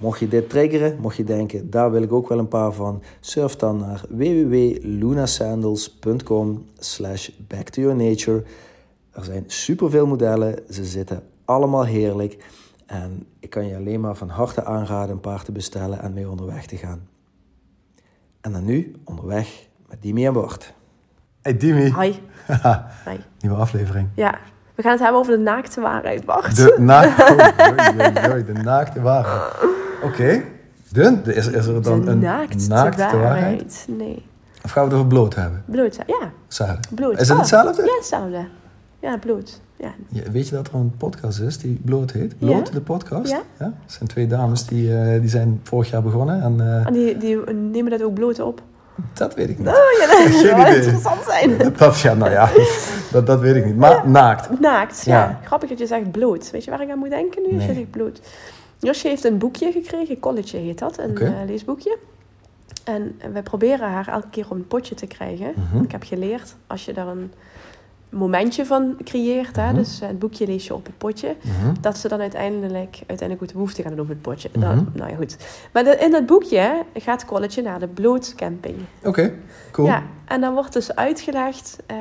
mocht je dit triggeren, mocht je denken, daar wil ik ook wel een paar van, surf dan naar www.lunasandals.com slash back to your nature. Er zijn superveel modellen, ze zitten allemaal heerlijk en ik kan je alleen maar van harte aanraden een paar te bestellen en mee onderweg te gaan. En dan nu onderweg met Dimi en Bart. Hey Dimi. Hi. Hi. Nieuwe aflevering. Ja, we gaan het hebben over de naakte waarheid, Bart. De, naakte, oh, de naakte waarheid. Oké. De, is, is er dan de een naakte, naakte waarheid. waarheid? Nee. Of gaan we het over bloot hebben? Bloot, ja. Bloot. Is het Oh, hetzelfde? Ja, hetzelfde. Ja, bloot. Ja. Ja, weet je dat er een podcast is die Bloot heet? Bloot, Ja. de podcast? Ja. Dat zijn twee dames die, eh, die zijn vorig jaar begonnen. En eh, En die, die nemen dat ook bloot op. dat weet ik niet. Oh ja, dat zou wel interessant zijn. Dat, ja, nou ja, dat, dat weet ik niet. Maar naakt. Naakt, ja. Grappig dat je zegt bloot. Weet je waar ik aan moet denken nu als je Nee. zegt bloot? Josje heeft een boekje gekregen, College heet dat, een eh, leesboekje. En we proberen haar elke keer om een potje te krijgen. Mhm. Ik heb geleerd, als je daar een momentje van creëert, hè, Mhm. dus eh, het boekje lees je op het potje, Mhm. dat ze dan uiteindelijk, uiteindelijk ook de behoefte gaan doen op het potje. Mhm. Nou, nou ja, goed. Maar de- in dat boekje gaat College naar de blootcamping. Oké, cool. Ja, en dan wordt dus uitgelegd eh,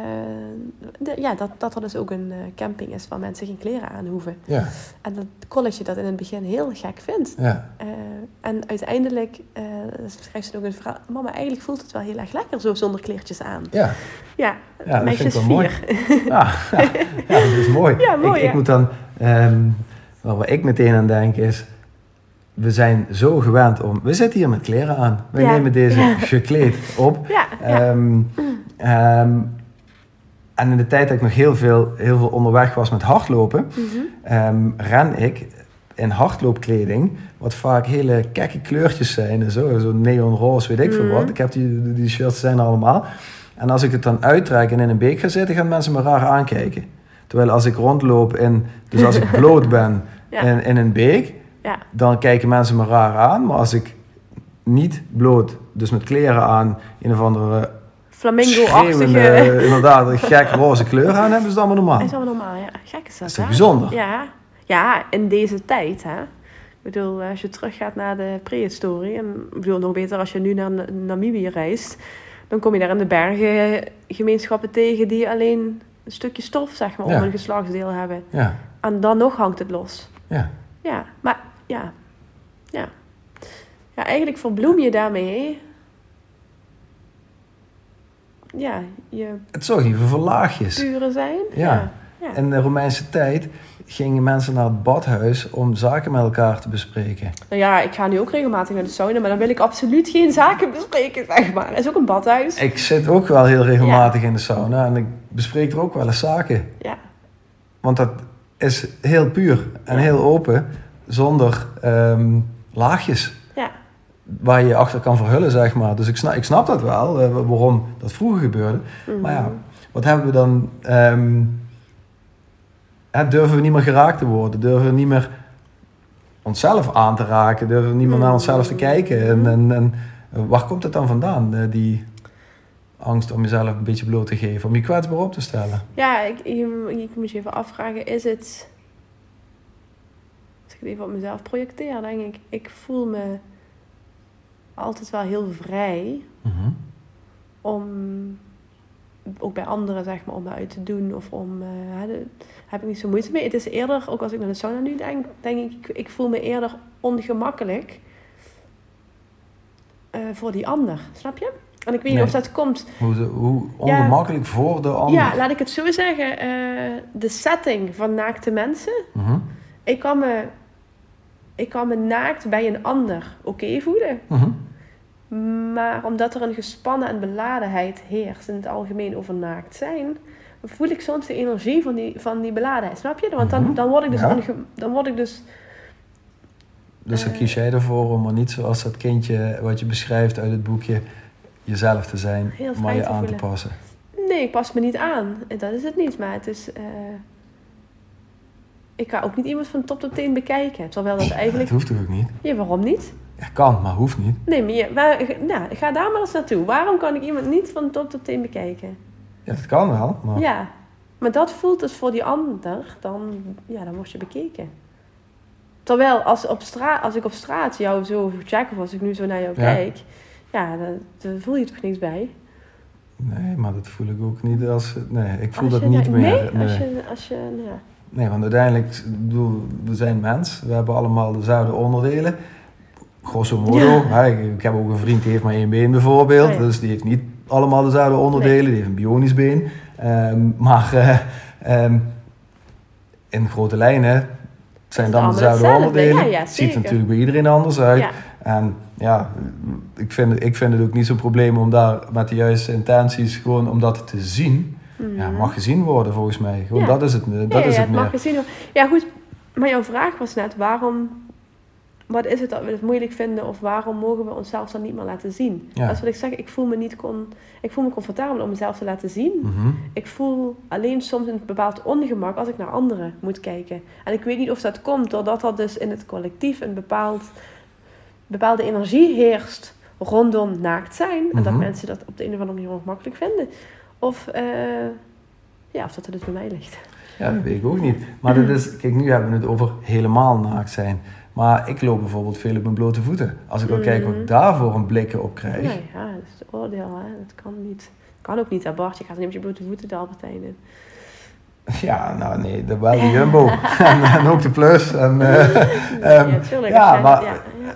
de- ja, dat, dat er dus ook een eh, camping is waar mensen geen kleren aan hoeven. Ja, En dat college dat in het begin heel gek vindt. ja. En uiteindelijk eh schrijft ze ook een verhaal. Mama, eigenlijk voelt het wel heel erg lekker zo zonder kleertjes aan. ja. Ja, Ja, dat meisje vind is ik wel mooi. Ja, ja, dat is mooi. Ja, mooi, ik, ik moet dan, ehm, waar ik meteen aan denk is, we zijn zo gewend om, we zitten hier met kleren aan. We nemen deze gekleed op. Ja, ja. Ehm, en in de tijd dat ik nog heel veel, heel veel onderweg was met hardlopen, ehm, ren ik in hardloopkleding, wat vaak hele kekke kleurtjes zijn en zo, zo neonroze, weet ik veel Mhm. wat. Ik heb die, die shirts zijn er allemaal. En als ik het dan uittrek en in een beek ga zitten, gaan mensen me raar aankijken. Terwijl als ik rondloop in, dus als ik bloot ben Ja. in, in een beek, ja. dan kijken mensen me raar aan. Maar als ik niet bloot, dus met kleren aan, een of andere Flamingo-achtige... inderdaad, een gek roze kleur aan, hebben ze het allemaal normaal. Is allemaal normaal, ja. Gek is dat, is toch hè? bijzonder? Ja. Ja, in deze tijd, hè. Ik bedoel, als je teruggaat naar de prehistorie... en ik bedoel, nog beter als je nu naar Na- Namibië reist... dan kom je daar in de bergen gemeenschappen tegen... die alleen een stukje stof, zeg maar, Ja. om een geslachtsdeel hebben. Ja, En dan nog hangt het los. ja. Ja, maar ja. Ja. Ja, eigenlijk verbloem je daarmee... Ja, je Het zorgt hier voor laagjes. pure zijn. Ja. ja. In de Romeinse tijd gingen mensen naar het badhuis om zaken met elkaar te bespreken. Nou ja, ik ga nu ook regelmatig naar de sauna, maar dan wil ik absoluut geen zaken bespreken, zeg maar. Het is ook een badhuis. Ik zit ook wel heel regelmatig in de sauna en ik bespreek er ook wel eens zaken. Ja, Want dat is heel puur en Ja. heel open, zonder ehm, laagjes ja, waar je je achter kan verhullen, zeg maar. Dus ik snap, ik snap dat wel, eh, waarom dat vroeger gebeurde. Mhm. Maar ja, wat hebben we dan... ehm, hè, durven we niet meer geraakt te worden? Durven we niet meer onszelf aan te raken? Durven we niet meer naar onszelf te kijken? En, en, en eh, waar komt het dan vandaan, eh, die... angst om jezelf een beetje bloot te geven, om je kwetsbaar op te stellen. Ja, ik, ik, ik moet je even afvragen, is het... Als ik het even op mezelf projecteer, denk ik, ik voel me altijd wel heel vrij Mhm. om, ook bij anderen zeg maar, om me uit te doen of om, hè, de- heb ik niet zo moeite mee. Het is eerder, ook als ik naar de sauna nu denk, denk ik, ik voel me eerder ongemakkelijk eh, voor die ander, snap je? En ik weet niet Nee. of dat komt Hoe, hoe ongemakkelijk voor de ander. Ja, laat ik het zo zeggen. eh, de setting van naakte mensen. Mhm. Ik kan me, ik kan me naakt bij een ander oké voelen. Mhm. Maar omdat er een gespannen en beladenheid heerst in het algemeen over naakt zijn, voel ik soms de energie van die, van die beladenheid. Snap je? Want dan, Mhm. dan word ik dus, Ja. onge- dan word ik dus Dus dan Eh. kies jij ervoor om er niet zoals dat kindje wat je beschrijft uit het boekje jezelf te zijn, maar je te aan te passen. Nee, ik pas me niet aan. Dat is het niet. Maar het is. eh, ik ga ook niet iemand van top tot teen bekijken. Terwijl dat Dat eigenlijk. hoeft toch ook niet? Ja, waarom niet? Ja, kan, maar hoeft niet. Nee, maar, je, maar nou, ga daar maar eens naartoe. Waarom kan ik iemand niet van top tot teen bekijken? Ja, dat kan wel, maar Ja, maar dat voelt dus voor die ander, dan, ja, dan word je bekeken. Terwijl als, op straat, als ik op straat jou zo check of als ik nu zo naar jou Ja. kijk, ja, dan, dan voel je toch niks bij. nee, maar dat voel ik ook niet als... Nee, ik voel dat niet meer. Nee, als je, als je, nou ja. Nee, want uiteindelijk, bedoel, we zijn mens. We hebben allemaal dezelfde onderdelen. Grosso modo. Ja. hè, ik, heb ook een vriend die heeft maar één been bijvoorbeeld. Oh ja. Dus die heeft niet allemaal dezelfde onderdelen. Die heeft een bionisch been. Ehm, maar eh, ehm, in grote lijnen zijn dan dezelfde onderdelen. Ja, ziet er natuurlijk bij iedereen anders uit. En ja, ik vind, ik vind het ook niet zo'n probleem om daar met de juiste intenties gewoon om dat te zien. Ja, Mhm. mag gezien worden volgens mij. Gewoon dat is het, dat is het het mag gezien worden. Ja, goed. Maar jouw vraag was net, waarom... Wat is het dat we het moeilijk vinden of waarom mogen we onszelf dan niet meer laten zien? Ja. Dat is wat ik zeg, ik voel me niet kon, ik voel me comfortabel om mezelf te laten zien. Mhm. Ik voel alleen soms een bepaald ongemak als ik naar anderen moet kijken. En ik weet niet of dat komt doordat er dus in het collectief een bepaald, bepaalde energie heerst rondom naakt zijn. En dat Mhm. mensen dat op de een of andere manier ongemakkelijk vinden. Of, eh, ja, of dat het dus bij mij ligt. Ja, dat weet ik ook niet. Maar dat is, kijk, nu hebben we het over helemaal naakt zijn. Maar ik loop bijvoorbeeld veel op mijn blote voeten. Als ik al kijk wat ik Mhm. daarvoor een blikken op krijg. Nee, ja, dat is het oordeel. Hè. Dat kan niet. Kan ook niet, hè, Bart. Je gaat niet met je blote voeten de Albertijn in. Ja, nou nee, de, wel de Jumbo. en, en ook de Plus. En, eh, ehm, ja, Als jij- maar- ja, ja.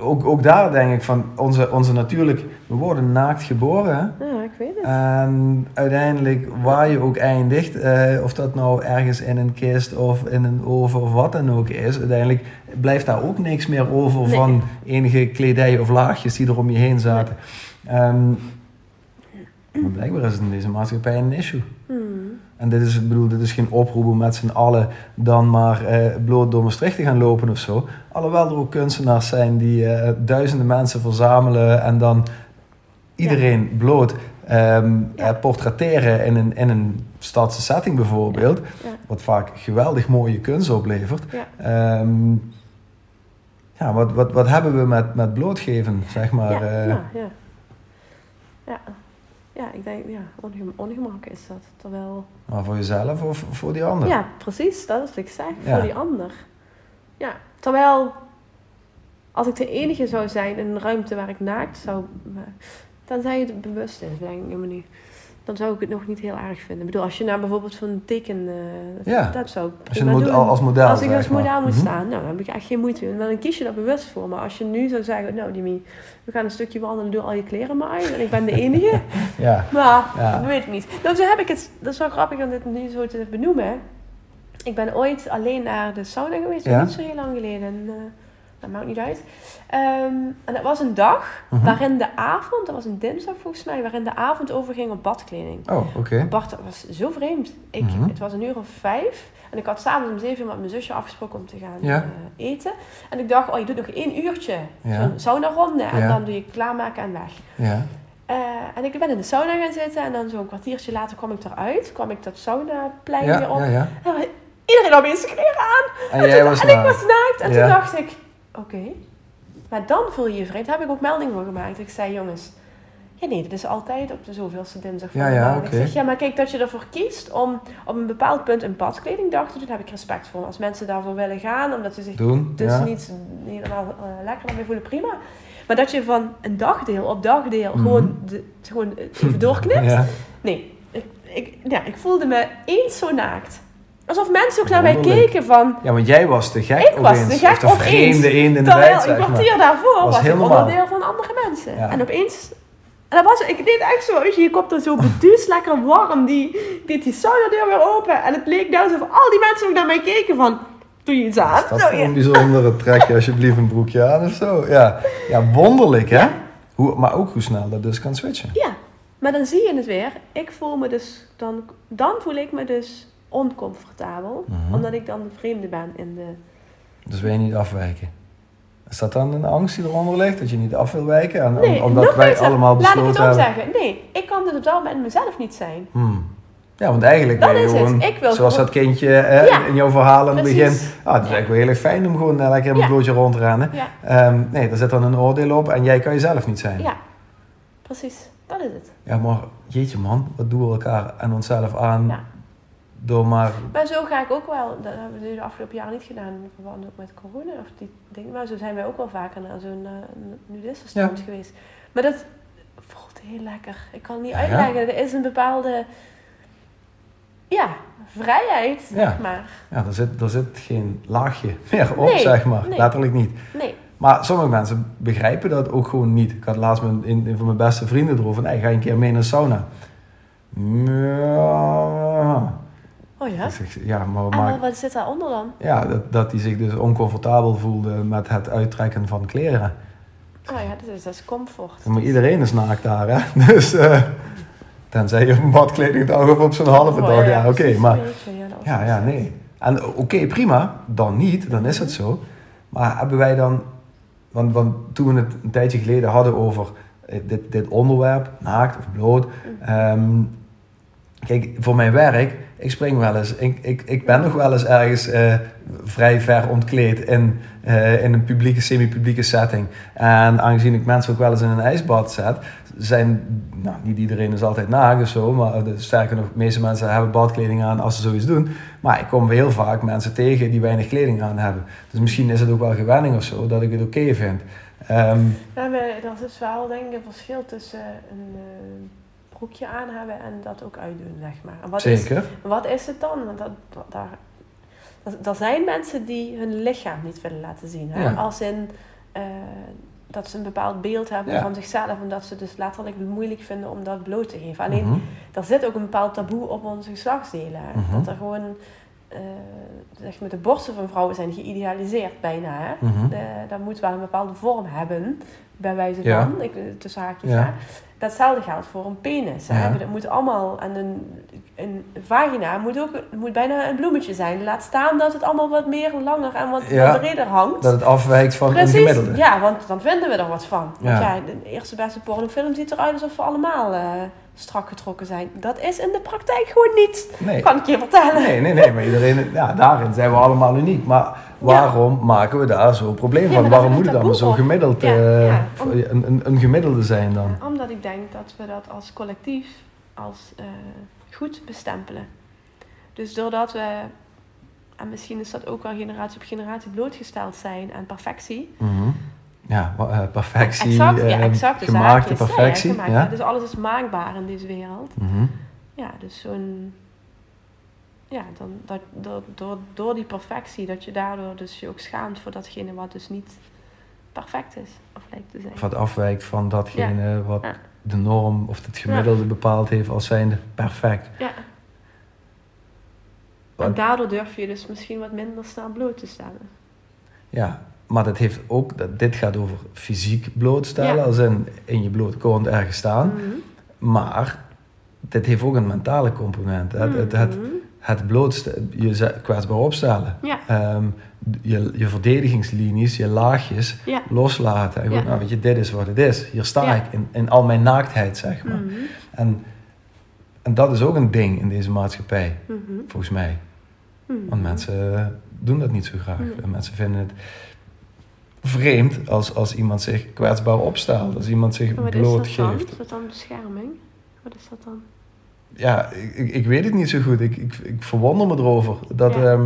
ook, ook daar denk ik van, onze, onze natuurlijk, we worden naakt geboren. hè. Weet het. En uiteindelijk, waar je ook eindigt, eh, of dat nou ergens in een kist of in een oven of wat dan ook is, uiteindelijk blijft daar ook niks meer over Nee. van enige kledij of laagjes die er om je heen zaten. Ehm, maar blijkbaar is het in deze maatschappij een issue. Hmm. En dit is, bedoel, dit is geen oproep om met z'n allen dan maar eh, bloot door Maastricht te gaan lopen of zo. Alhoewel er ook kunstenaars zijn die eh, duizenden mensen verzamelen en dan iedereen bloot ehm, Ja. eh, portretteren in een, in een stadse setting bijvoorbeeld. Ja. Wat vaak geweldig mooie kunst oplevert. Ja. Ehm, ja, wat, wat, wat hebben we met, met blootgeven, zeg maar. ja, eh, ja, ja. Ja. Ja, ik denk, ja, ongem ongemak is dat. Terwijl, maar voor jezelf of voor die ander? ja, precies, dat is wat ik zeg, Ja. voor die ander. Ja, terwijl, als ik de enige zou zijn in een ruimte waar ik naakt zou, maar- dan zou je het bewust is, denk ik helemaal niet. Dan zou ik het nog niet heel erg vinden. Ik bedoel, als je naar bijvoorbeeld zo'n teken, dat, Ja. dat zou ik Als je doen. als model, Als ik als maar. model moet Mhm. staan, nou, dan heb ik echt geen moeite mee. Want dan kies je daar bewust voor. Maar als je nu zou zeggen, nou Dimi, we gaan een stukje wandelen, doe al je kleren maar uit. En ik ben de enige. Ja. maar, Ja. dat weet ik niet. Nou, zo heb ik het, dat is wel grappig om dit nu zo te benoemen. Ik ben ooit alleen naar de sauna geweest, Ja. niet zo heel lang geleden. En, eh, dat maakt niet uit. Ehm, en dat was een dag Mhm. waarin de avond, dat was een dinsdag volgens mij, waarin de avond overging op badkleding. Oh, oké. Bart, dat was zo vreemd. Ik, Mhm. Het was een uur of vijf. En ik had s'avonds om zeven uur met mijn zusje afgesproken om te gaan Ja. eh, eten. En ik dacht, oh, je doet nog één uurtje. Ja. Zo'n sauna ronde. En Ja. dan doe je klaarmaken en weg. Ja. Eh, en ik ben in de sauna gaan zitten. En dan zo'n kwartiertje later kwam ik eruit. Kwam ik dat saunaplein weer op. ja, ja. En iedereen had opeens kleren aan. En jij was en ik was naakt. En toen dacht ik, oké. Maar dan voel je je vreemd. Daar heb ik ook melding voor gemaakt. Ik zei, jongens, Ja, nee, dat is altijd op de zoveelste dinsdag van Ja, de. Ik zeg, ja, maar kijk, dat je ervoor kiest om op een bepaald punt een badkledingdag te doen, daar heb ik respect voor. Als mensen daarvoor willen gaan, omdat ze zich Doen, dus ja. niet helemaal eh, lekker bij voelen, prima. Maar dat je van een dagdeel op dagdeel Mhm. gewoon, de, gewoon even doorknipt. Nee, ik, ik, ja, ik voelde me eens zo naakt. Alsof mensen ook naar mij keken van... ja, want jij was de gek Ik was de gek of de vreemde eend in de Terwijl een kwartier daarvoor Was ik onderdeel van andere mensen. Ja. En opeens... En dat was, ik deed echt zo, weet je, je komt er zo beduusd lekker warm, die, die, die saunadeur weer open. En het leek nou alsof al die mensen ook naar mij keken van, doe je iets aan? Is dat Zo, voor ja. een bijzondere trek je alsjeblieft een broekje aan of zo? Ja, ja wonderlijk hè? Hoe, maar ook hoe snel dat dus kan switchen. Ja, maar dan zie je het weer. Ik voel me dus, dan, dan voel ik me dus oncomfortabel. Mhm. Omdat ik dan de vreemde ben in de... Dus wil je niet afwijken. Is dat dan een angst die eronder ligt? Dat je niet af wil wijken? En, Nee, omdat wij allemaal Laat ik besloten het ook hebben... zeggen. Nee, ik kan dus op dat moment mezelf niet zijn. Hmm. Ja, want eigenlijk Dat ben je gewoon, zoals gewoon- dat kindje hè, Ja, in jouw verhaal aan het begin. Ah, het is eigenlijk wel heel erg fijn om gewoon eh, lekker in mijn blootje rond te rennen. Ehm, nee, daar zit dan een oordeel op en jij kan jezelf niet zijn. ja. precies. Dat is het. Ja, maar jeetje man, wat doen we elkaar en onszelf aan. Door maar... Maar zo ga ik ook wel, dat hebben we nu de afgelopen jaren niet gedaan, in verband ook met corona of die dingen. Maar zo zijn wij ook wel vaker naar zo'n uh, nudistenstrand geweest. Maar dat voelt heel lekker. Ik kan het niet Ja. uitleggen. Er is een bepaalde, ja, vrijheid, Ja. maar. Ja, er zit, er zit geen laagje meer op, Nee, zeg maar. nee. Letterlijk niet. Nee, Maar sommige mensen begrijpen dat ook gewoon niet. Ik had laatst met een, een van mijn beste vrienden erover. Nee, ga je een keer mee naar de sauna? Ja. Oh ja. Ik ja, maar, En maar wat, wat zit daaronder dan? ja, dat, dat hij zich dus oncomfortabel voelde met het uittrekken van kleren. Oh ja, dat is, dat is comfort. Maar iedereen is naakt daar, hè. Dus, eh, tenzij je op een badkledingdag of op zo'n halve Oh, dag, ja, oké. maar ja, Ja, nee. En oké, prima. Dan niet, dan is het zo. Maar hebben wij dan... Want, want toen we het een tijdje geleden hadden over eh, dit, dit onderwerp, naakt of bloot. ehm, kijk, voor mijn werk, ik spring wel eens... Ik, ik, ik ben nog wel eens ergens eh, vrij ver ontkleed in, eh, in een publieke, semi-publieke setting. En aangezien ik mensen ook wel eens in een ijsbad zet... Zijn, nou, niet iedereen is altijd naakt of zo, maar eh, sterker nog, de meeste mensen hebben badkleding aan als ze zoiets doen. Maar ik kom heel vaak mensen tegen die weinig kleding aan hebben. Dus misschien is het ook wel gewenning of zo, dat ik het oké vind. Ehm, Ja, maar er is wel denk ik een verschil tussen een broekje aan hebben en dat ook uitdoen, zeg maar. En wat Is, zeker. wat is het dan? Want dat, dat, daar, dat, er zijn mensen die hun lichaam niet willen laten zien. Hè? Ja. Als in eh, dat ze een bepaald beeld hebben Ja. van zichzelf en dat ze dus letterlijk moeilijk vinden om dat bloot te geven. Alleen, Mhm. er zit ook een bepaald taboe op onze geslachtsdelen. Mhm. Dat er gewoon, eh, zeg maar, de borsten van vrouwen zijn geïdealiseerd bijna. Hè? Mhm. De, dat moet wel een bepaalde vorm hebben, bij wijze Ja. van, ik, tussen haakjes. Ja. Datzelfde geldt voor een penis. Ja. Dat moet allemaal, en een, een vagina moet ook moet bijna een bloemetje zijn. Laat staan dat het allemaal wat meer langer en wat, Ja. breder hangt. Dat het afwijkt van een Precies, gemiddelde. ja, want dan vinden we er wat van. Want Ja. ja, de eerste beste pornofilm ziet eruit alsof we allemaal eh, strak getrokken zijn. Dat is in de praktijk gewoon niet, Nee. kan ik je vertellen. Nee, nee, nee, maar iedereen, ja, daarin zijn we allemaal uniek. Maar waarom maken we daar zo'n probleem Ja, van? Waarom moet het allemaal zo gemiddeld, Ja, eh, een, een, een gemiddelde zijn dan? Omdat ik denk dat we dat als collectief als eh, goed bestempelen. Dus doordat we, en misschien is dat ook wel generatie op generatie blootgesteld zijn aan perfectie. Mhm. Ja, eh, perfectie, exact, ja, eh, exact. Dus gemaakte zaakjes. Perfectie. gemaakt. Ja, Dus alles is maakbaar in deze wereld. Mhm. Ja, dus zo'n. Ja, dan, dat, door, door, door die perfectie, dat je daardoor dus je ook schaamt voor datgene wat dus niet perfect is, of lijkt te zijn. Of wat afwijkt van datgene wat Ja. de norm of het gemiddelde bepaald heeft als zijnde perfect. Ja. Wat- En daardoor durf je dus misschien wat minder snel bloot te stellen. Ja, maar dat heeft ook, dat, dit gaat over fysiek blootstellen, Ja. als in, in je blote kont ergens staan. Mhm. Maar dit heeft ook een mentale component. Het, het, het, Mhm. het blootstellen, je kwetsbaar opstellen. Ja, Ehm, je, je verdedigingslinies, je laagjes ja. loslaten. En Ja. nou weet je, dit is wat het is. Hier sta ik in, in al mijn naaktheid, zeg maar. Mhm. En, en dat is ook een ding in deze maatschappij, volgens mij. Want mensen doen dat niet zo graag. Mensen vinden het... vreemd als, als iemand zich kwetsbaar opstelt. Als iemand zich Maar wat is dat dan? blootgeeft. Is dat dan bescherming? Wat is dat dan? Ja, ik, ik weet het niet zo goed. Ik, ik, ik verwonder me erover. Dat, Ja. ja.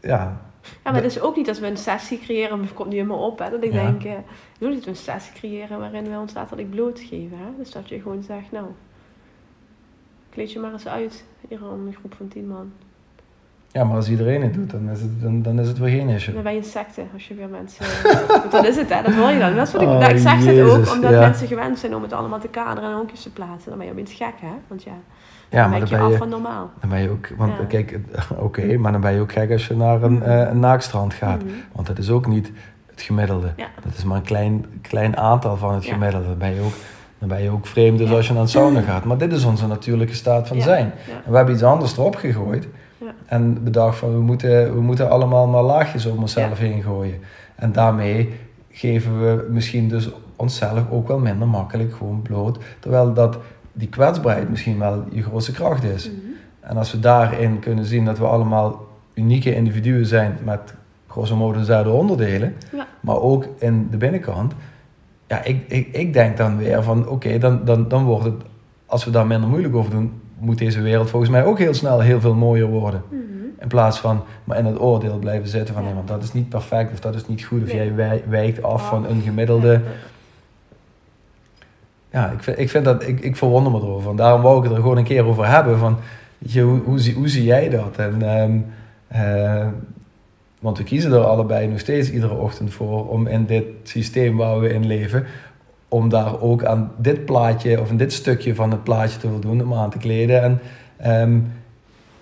ja, Ja, maar het is ook niet dat we een sessie creëren, maar het komt nu helemaal op, hè, dat ik Ja. denk, eh, het is ook niet een sessie creëren waarin we ons letterlijk blootgeven. Hè? Dus dat je gewoon zegt, nou, kleed je maar eens uit, hier aan een groep van tien man. Ja, maar als iedereen het doet, dan is het, dan, dan is het weer geen issue. Dan ben je een secte, als je weer mensen... Dat is het, hè, dat hoor je dan. Dat is wat ik, Oh, nou, ik zeg het ook, omdat ja. mensen gewend zijn om het allemaal te kaderen en hokjes te plaatsen. Dan ben je opeens gek, hè? Want ja, Ja, dan maar dan je ben af van normaal. dan ben je ook... Want Ja. kijk, oké, maar dan ben je ook gek als je naar een, eh, een naakstrand gaat. Mhm. Want dat is ook niet het gemiddelde. Ja. Dat is maar een klein, klein aantal van het gemiddelde. Dan ben je ook, dan ben je ook vreemd dus als je naar een sauna gaat. Maar dit is onze natuurlijke staat van zijn. En we hebben iets anders erop gegooid. Ja. En bedacht van we moeten, we moeten allemaal maar laagjes om onszelf heen gooien. En daarmee geven we misschien dus onszelf ook wel minder makkelijk gewoon bloot. Terwijl dat die kwetsbaarheid misschien wel je grootste kracht is. Mhm. En als we daarin kunnen zien dat we allemaal unieke individuen zijn met grosso modo dezelfde onderdelen, Ja. maar ook in de binnenkant. Ja, ik, ik, ik denk dan weer van oké, dan, dan, dan wordt het, als we daar minder moeilijk over doen, moet deze wereld volgens mij ook heel snel heel veel mooier worden. Mhm. In plaats van maar in het oordeel blijven zitten van Ja. nee, want dat is niet perfect of dat is niet goed of Nee. jij wij- wijkt af van een gemiddelde. Ja. Ik vind, ik vind dat, ik, ik verwonder me erover. En daarom wou ik het er gewoon een keer over hebben. Van, weet je, hoe, hoe, zie, hoe zie jij dat? En, ehm, eh, want we kiezen er allebei nog steeds iedere ochtend voor om in dit systeem waar we in leven, om daar ook aan dit plaatje of in dit stukje van het plaatje te voldoen, om aan te kleden. En ehm,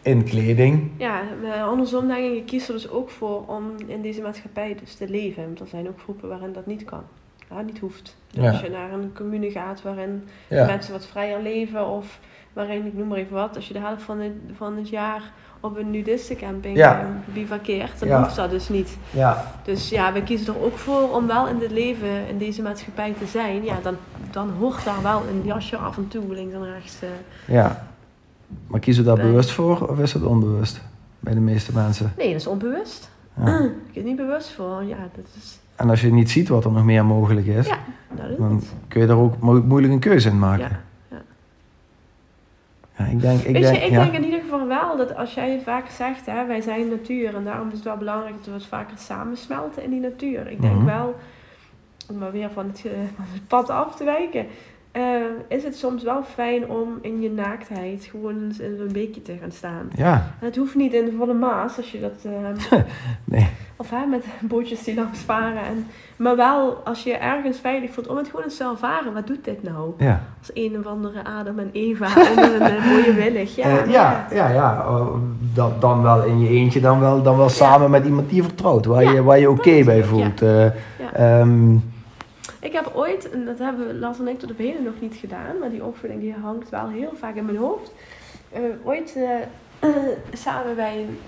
in kleding, Ja, andersom denk ik, ik kies er dus ook voor om in deze maatschappij dus te leven. Want er zijn ook groepen waarin dat niet kan. Ja, niet hoeft. Dus Ja. Als je naar een commune gaat waarin ja, mensen wat vrijer leven of waarin, ik noem maar even wat, als je de helft van het, van het jaar op een nudistencamping Ja. eh, bivakkeert, dan Ja. hoeft dat dus niet. ja, Dus ja, we kiezen er ook voor om wel in dit leven, in deze maatschappij te zijn. Ja, dan, dan hoort daar wel een jasje af en toe links en rechts. eh. ja. Maar kiezen we daar bewust voor of is het onbewust bij de meeste mensen? Nee, dat is onbewust. Ja. Ik ben niet bewust voor. Ja, dat is... En als je niet ziet wat er nog meer mogelijk is, Ja, dat is dan het. kun je daar ook mo- moeilijk een keuze in maken. Ja, ik denk, ik Weet denk, je, ik ja. denk in ieder wel dat als jij vaak zegt, hè, wij zijn natuur en daarom is het wel belangrijk dat we wat vaker samensmelten in die natuur. Ik denk Mhm. wel, om maar weer van het, van het pad af te wijken, eh, is het soms wel fijn om in je naaktheid gewoon eens in zo'n beekje te gaan staan. Ja, En het hoeft niet in de volle maas, als je dat... eh, nee. Of hè, met bootjes die langs varen. En, maar wel als je je ergens veilig voelt om het gewoon eens te ervaren. Wat doet dit nou? Ja. Als een of andere Adam en Eva onder een eh, mooie willig. Ja, Eh, ja, ja, ja. Oh, dan, dan wel in je eentje, dan wel, dan wel samen met iemand die je vertrouwt, waar Ja, je, waar je oké bij ja. voelt. Eh, Ja. ehm, Ik heb ooit, en dat hebben Lars en ik tot op heden nog niet gedaan, maar die opvoeding die hangt wel heel vaak in mijn hoofd. Ooit samen bij een,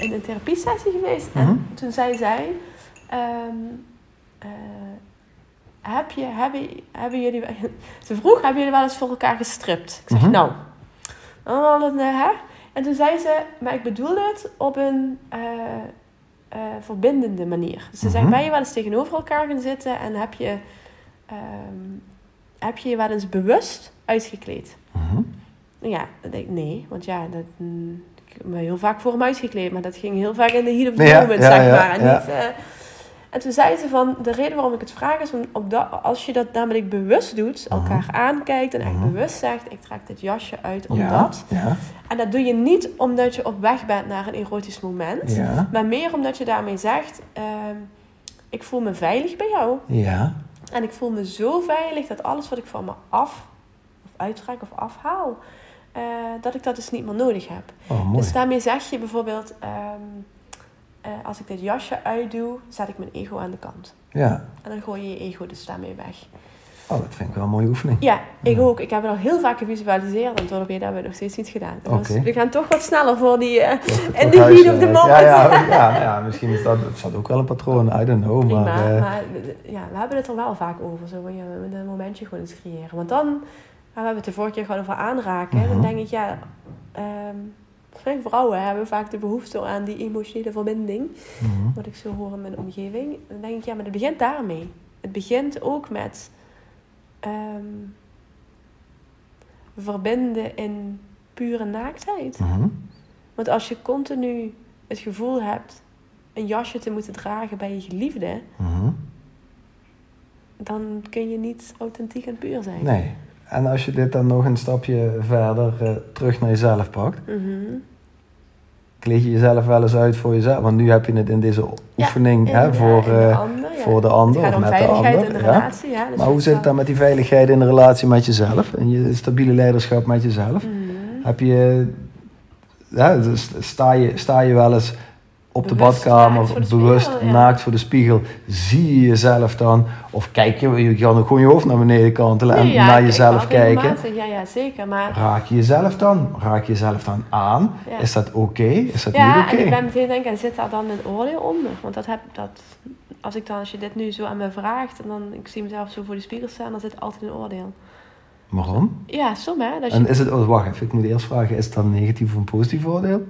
in een therapiesessie geweest Mhm. en toen zei zij, ehm, eh, heb je, hebben, hebben jullie, ze vroeg, hebben jullie wel eens voor elkaar gestript? Ik zeg, Mhm. nou, dan een, eh, hè? En toen zei ze, maar ik bedoel het op een eh, verbindende manier. Dus ze zegt, Mhm. ben je wel eens tegenover elkaar gaan zitten en heb je, ehm, heb je je wel eens bewust uitgekleed? mhm. Ja, dan denk ik, nee, want ja, dat, mm, me heel vaak voor hem uitgekleed, maar dat ging heel vaak in de heat of the Ja, moment, ja, zeg maar. En, niet, eh, en toen zei ze van, de reden waarom ik het vraag is, op dat, als je dat namelijk bewust doet, elkaar aankijkt en echt bewust zegt, ik trek dit jasje uit omdat. ja, En dat doe je niet omdat je op weg bent naar een erotisch moment, maar meer omdat je daarmee zegt, ehm, ik voel me veilig bij jou. ja. En ik voel me zo veilig dat alles wat ik van me af, of uittrek of afhaal, eh, dat ik dat dus niet meer nodig heb. Oh. Dus daarmee zeg je bijvoorbeeld, ehm, eh, als ik dit jasje uitdoe, zet ik mijn ego aan de kant. Ja. En dan gooi je je ego dus daarmee weg. Oh, dat vind ik wel een mooie oefening. Ja, ik Ja. ook. Ik heb het al heel vaak gevisualiseerd en heden hebben we nog steeds niet gedaan. Dus we gaan toch wat sneller voor die... En toch de heat of the moment. Ja, ja, ja, ja, misschien is dat, zat ook wel een patroon, I don't know. prima, Maar, maar ja, we hebben het er wel vaak over. Zo moeten een momentje gewoon eens creëren. Want dan, we hebben het de vorige keer gewoon over aanraken. Mhm. Dan denk ik, ja... Wij vrouwen hebben vaak de behoefte aan die emotionele verbinding. Mhm. Wat ik zo hoor in mijn omgeving. Dan denk ik, ja, maar het begint daarmee. Het begint ook met ehm, verbinden in pure naaktheid. Mhm. Want als je continu het gevoel hebt een jasje te moeten dragen bij je geliefde, Mhm. dan kun je niet authentiek en puur zijn. Nee. En als je dit dan nog een stapje verder eh, terug naar jezelf pakt, kleed je jezelf wel eens uit voor jezelf. Want nu heb je het in deze oefening In- hè, voor, de eh, ander, ja. voor de ander Het gaat om met de veiligheid ander. in de relatie. Ja, dus Maar hoe zit het dan met die veiligheid in de relatie met jezelf? En je stabiele leiderschap met jezelf? Mhm. Heb je, ja, dus sta, je, sta je wel eens op de badkamer, naakt voor de bewust spiegel, ja. naakt voor de spiegel? Zie je jezelf dan? Of kijk je, je kan gewoon je hoofd naar beneden kantelen en Nee, ja, naar jezelf kijken. Ja, ja, zeker. Maar Raak je jezelf dan? Raak je jezelf dan aan? Ja. Is dat oké? Is dat ja, niet oké? en ik ben meteen denken, zit daar dan een oordeel onder? Want dat heb dat, als ik dan, als je dit nu zo aan me vraagt en dan ik zie mezelf zo voor de spiegel staan, dan zit altijd een oordeel. Waarom? Ja, som hè. Dat je, En is het, oh, wacht even, ik moet eerst vragen, is het dan een negatief of een positief oordeel?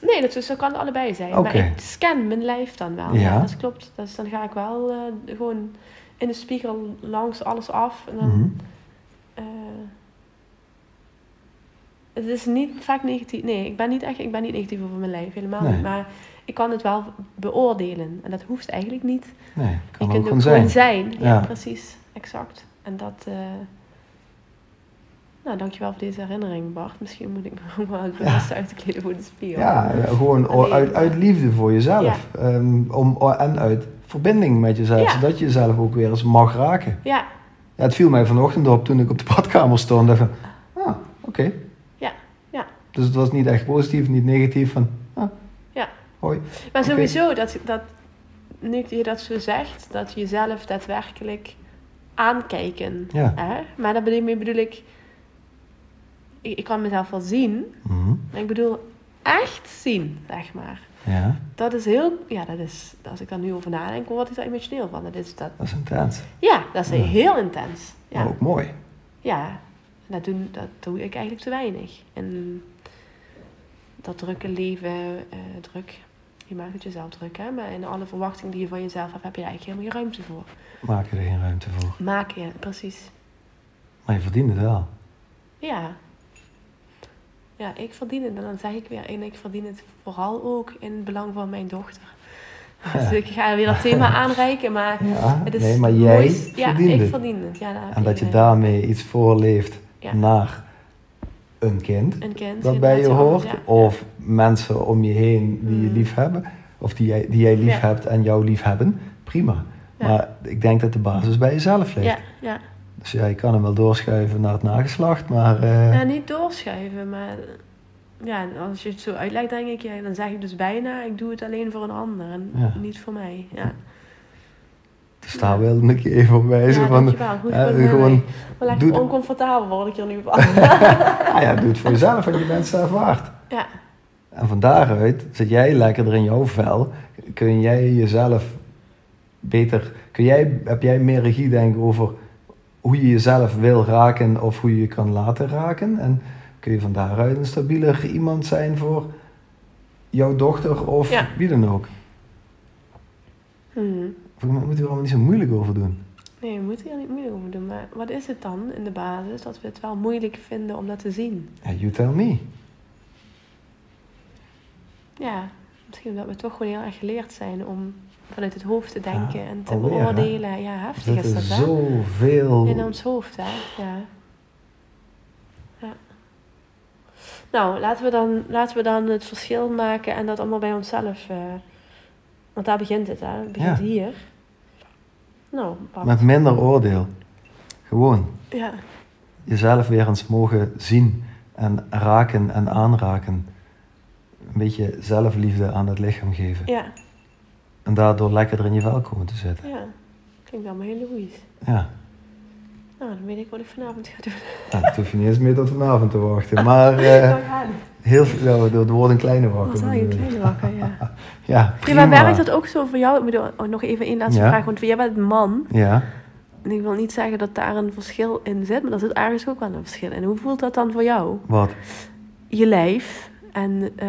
Nee, dat, dus, dat kan allebei zijn. Maar ik scan mijn lijf dan wel. Ja. Ja, dat klopt. Dus dan ga ik wel eh, gewoon in de spiegel langs alles af. En dan, Mhm. eh, het is niet vaak negatief. Nee, ik ben niet echt ik ben niet negatief over mijn lijf, helemaal Nee. niet. Maar ik kan het wel beoordelen. En dat hoeft eigenlijk niet. Nee, Je kan ook kunt ook zijn. gewoon zijn. Ja, Ja. precies. Exact. En dat... eh nou, dankjewel voor deze herinnering, Bart. Misschien moet ik me het bewust uit te kleden voor de spiegel. Ja, gewoon Alleen, uit, uit liefde voor jezelf. Ehm, om, en uit verbinding met jezelf, Ja. zodat je jezelf ook weer eens mag raken. Ja, Ja, het viel mij vanochtend op toen ik op de badkamer stond. Dacht van, ah, oké. Ja, ja. Dus het was niet echt positief, niet negatief. Van, ah, Ja. hoi. maar sowieso, dat, dat, nu je dat zo zegt, dat je jezelf daadwerkelijk aankijken. Ja. Hè? Maar daar bedoel, bedoel ik, ik, ik kan mezelf wel zien, maar ik bedoel echt zien, zeg maar. Ja, Dat is heel, ja, dat is, als ik daar nu over nadenk, word ik daar emotioneel van. Dat is dat, dat is intens. ja, dat is Ja. heel intens. Ja, Maar ook mooi. ja. Dat, doen, dat doe ik eigenlijk te weinig. En dat drukke leven, eh, druk, je maakt het jezelf druk, hè. Maar in alle verwachtingen die je van jezelf hebt, heb je daar eigenlijk helemaal geen ruimte voor. Maak je er geen ruimte voor. Maak je, precies. Maar je verdient het wel. Ja. Ja, ik verdien het. En dan zeg ik weer, en ik verdien het vooral ook in het belang van mijn dochter. Dus ik ga weer dat thema aanreiken, maar Ja, het is nee, maar jij Ja, verdient ik het. verdien het. Ja, En dat je daarmee iets voorleeft naar een kind een kind dat bij je hoort. Of mensen om je heen die je Mm. lief hebben. Of die jij, die jij lief hebt en jou lief hebben. Prima. Maar ik denk dat de basis bij jezelf ligt. Ja, ja. Dus ja, je kan hem wel doorschuiven naar het nageslacht. Maar eh, Ja, niet doorschuiven, maar ja, als je het zo uitlegt, denk ik, ja, dan zeg ik dus bijna, ik doe het alleen voor een ander en Ja. niet voor mij. Ja, dus daar wilde ik je even op wijzen. ja van. Goed eh, mij. gewoon, Wel doe oncomfortabel word ik hier nu van. ah ja, doe het voor jezelf en je bent zelf waard. ja, En van daaruit zit jij lekkerder in jouw vel. Kun jij jezelf beter... Kun jij, heb jij meer regie denken over hoe je jezelf wil raken of hoe je je kan laten raken? En kun je van daaruit een stabieler iemand zijn voor jouw dochter of Ja. wie dan ook? Mhm. We moeten er allemaal niet zo moeilijk over doen. Nee, we moeten hier niet moeilijk over doen. Maar wat is het dan in de basis? Dat we het wel moeilijk vinden om dat te zien. Ja, you tell me. Ja, misschien dat we toch gewoon heel erg geleerd zijn om vanuit het hoofd te denken Ja, en te alweer, hè? beoordelen. Ja, heftig is dat, hè? zoveel... In ons hoofd, hè? Ja. ja. Nou, laten we, dan, laten we dan het verschil maken en dat allemaal bij onszelf. eh, want daar begint het, hè? Het begint Ja. hier. Nou, Bart. Met minder oordeel. Gewoon Ja, jezelf weer eens mogen zien en raken en aanraken. Een beetje zelfliefde aan het lichaam geven. ja, En daardoor lekkerder in je vel komen te zitten. ja. Klinkt allemaal heel logisch. Ja, Nou, dan weet ik wat ik vanavond ga doen. nou, dat hoef je niet eens meer tot vanavond te wachten. Maar eh, Nou, gaan. heel veel, ja, er wordt een kleine wakker. Zal je bedoel ik. kleine wakker, ja. Ja, Ja, prima. maar werkt dat ook zo voor jou? Ik bedoel, oh, nog even één laatste Ja. vraag. Want jij bent een man. Ja, En ik wil niet zeggen dat daar een verschil in zit. Maar er zit ergens ook wel een verschil in. Hoe voelt dat dan voor jou? wat? Je lijf en eh,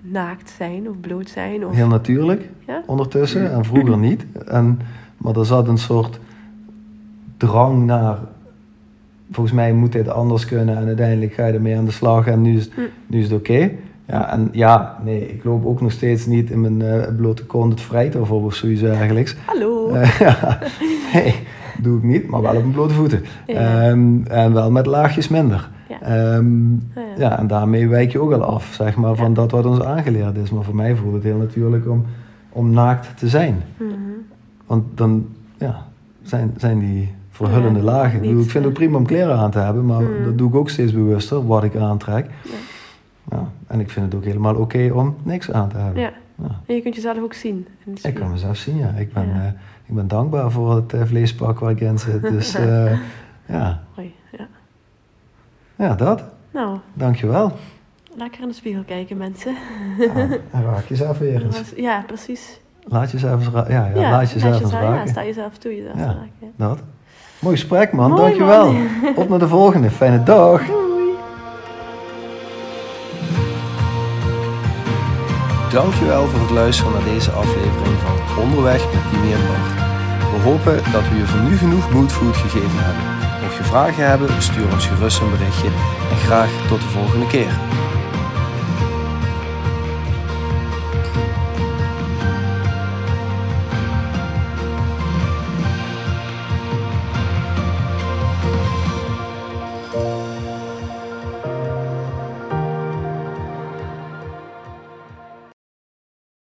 naakt zijn of bloot zijn. Of, Heel natuurlijk, Ja? ondertussen, en vroeger niet. En, maar er zat een soort drang naar, volgens mij moet dit anders kunnen en uiteindelijk ga je ermee aan de slag en nu is, Hm. nu is het oké. Ja, en ja, nee, ik loop ook nog steeds niet in mijn eh, blote kont het vrijter voor of zoiets dergelijks. Hallo. Eh, ja, nee, doe ik niet, maar wel op mijn blote voeten. Ja. Ehm, en wel met laagjes minder. Ehm, Ja, ja. en daarmee wijk je ook al af, zeg maar, van Ja. dat wat ons aangeleerd is. Maar voor mij voelt het heel natuurlijk om, om naakt te zijn. Mhm. Want dan ja, zijn, zijn die verhullende Ja, lagen. Ik, bedoel, niet, ik vind het eh, ook prima om kleren aan te hebben, maar Mm. dat doe ik ook steeds bewuster, wat ik aantrek. Ja. Ja, en ik vind het ook helemaal oké om niks aan te hebben. Ja. En je kunt jezelf ook zien. Ik kan mezelf zien, ja. Ik ben, Ja. eh, ik ben dankbaar voor het eh, vleespak waar ik in zit. Dus eh, ja. Ja. dat. Nou, Dankjewel. lekker in de spiegel kijken, mensen. Ja, en raak jezelf weer eens. Ja, precies. Laat jezelf eens ra- ja, ja, laat jezelf eens Ja, raken. sta jezelf toe jezelf Ja. raken. Dat. Mooi gesprek, man. Mooi, Dankjewel. man. Op naar de volgende. Fijne dag. Doei. Dankjewel voor het luisteren naar deze aflevering van Onderweg met Dimi en Bart. We hopen dat we je voor nu genoeg moodfood gegeven hebben. Vragen hebben, stuur ons gerust een berichtje en graag tot de volgende keer.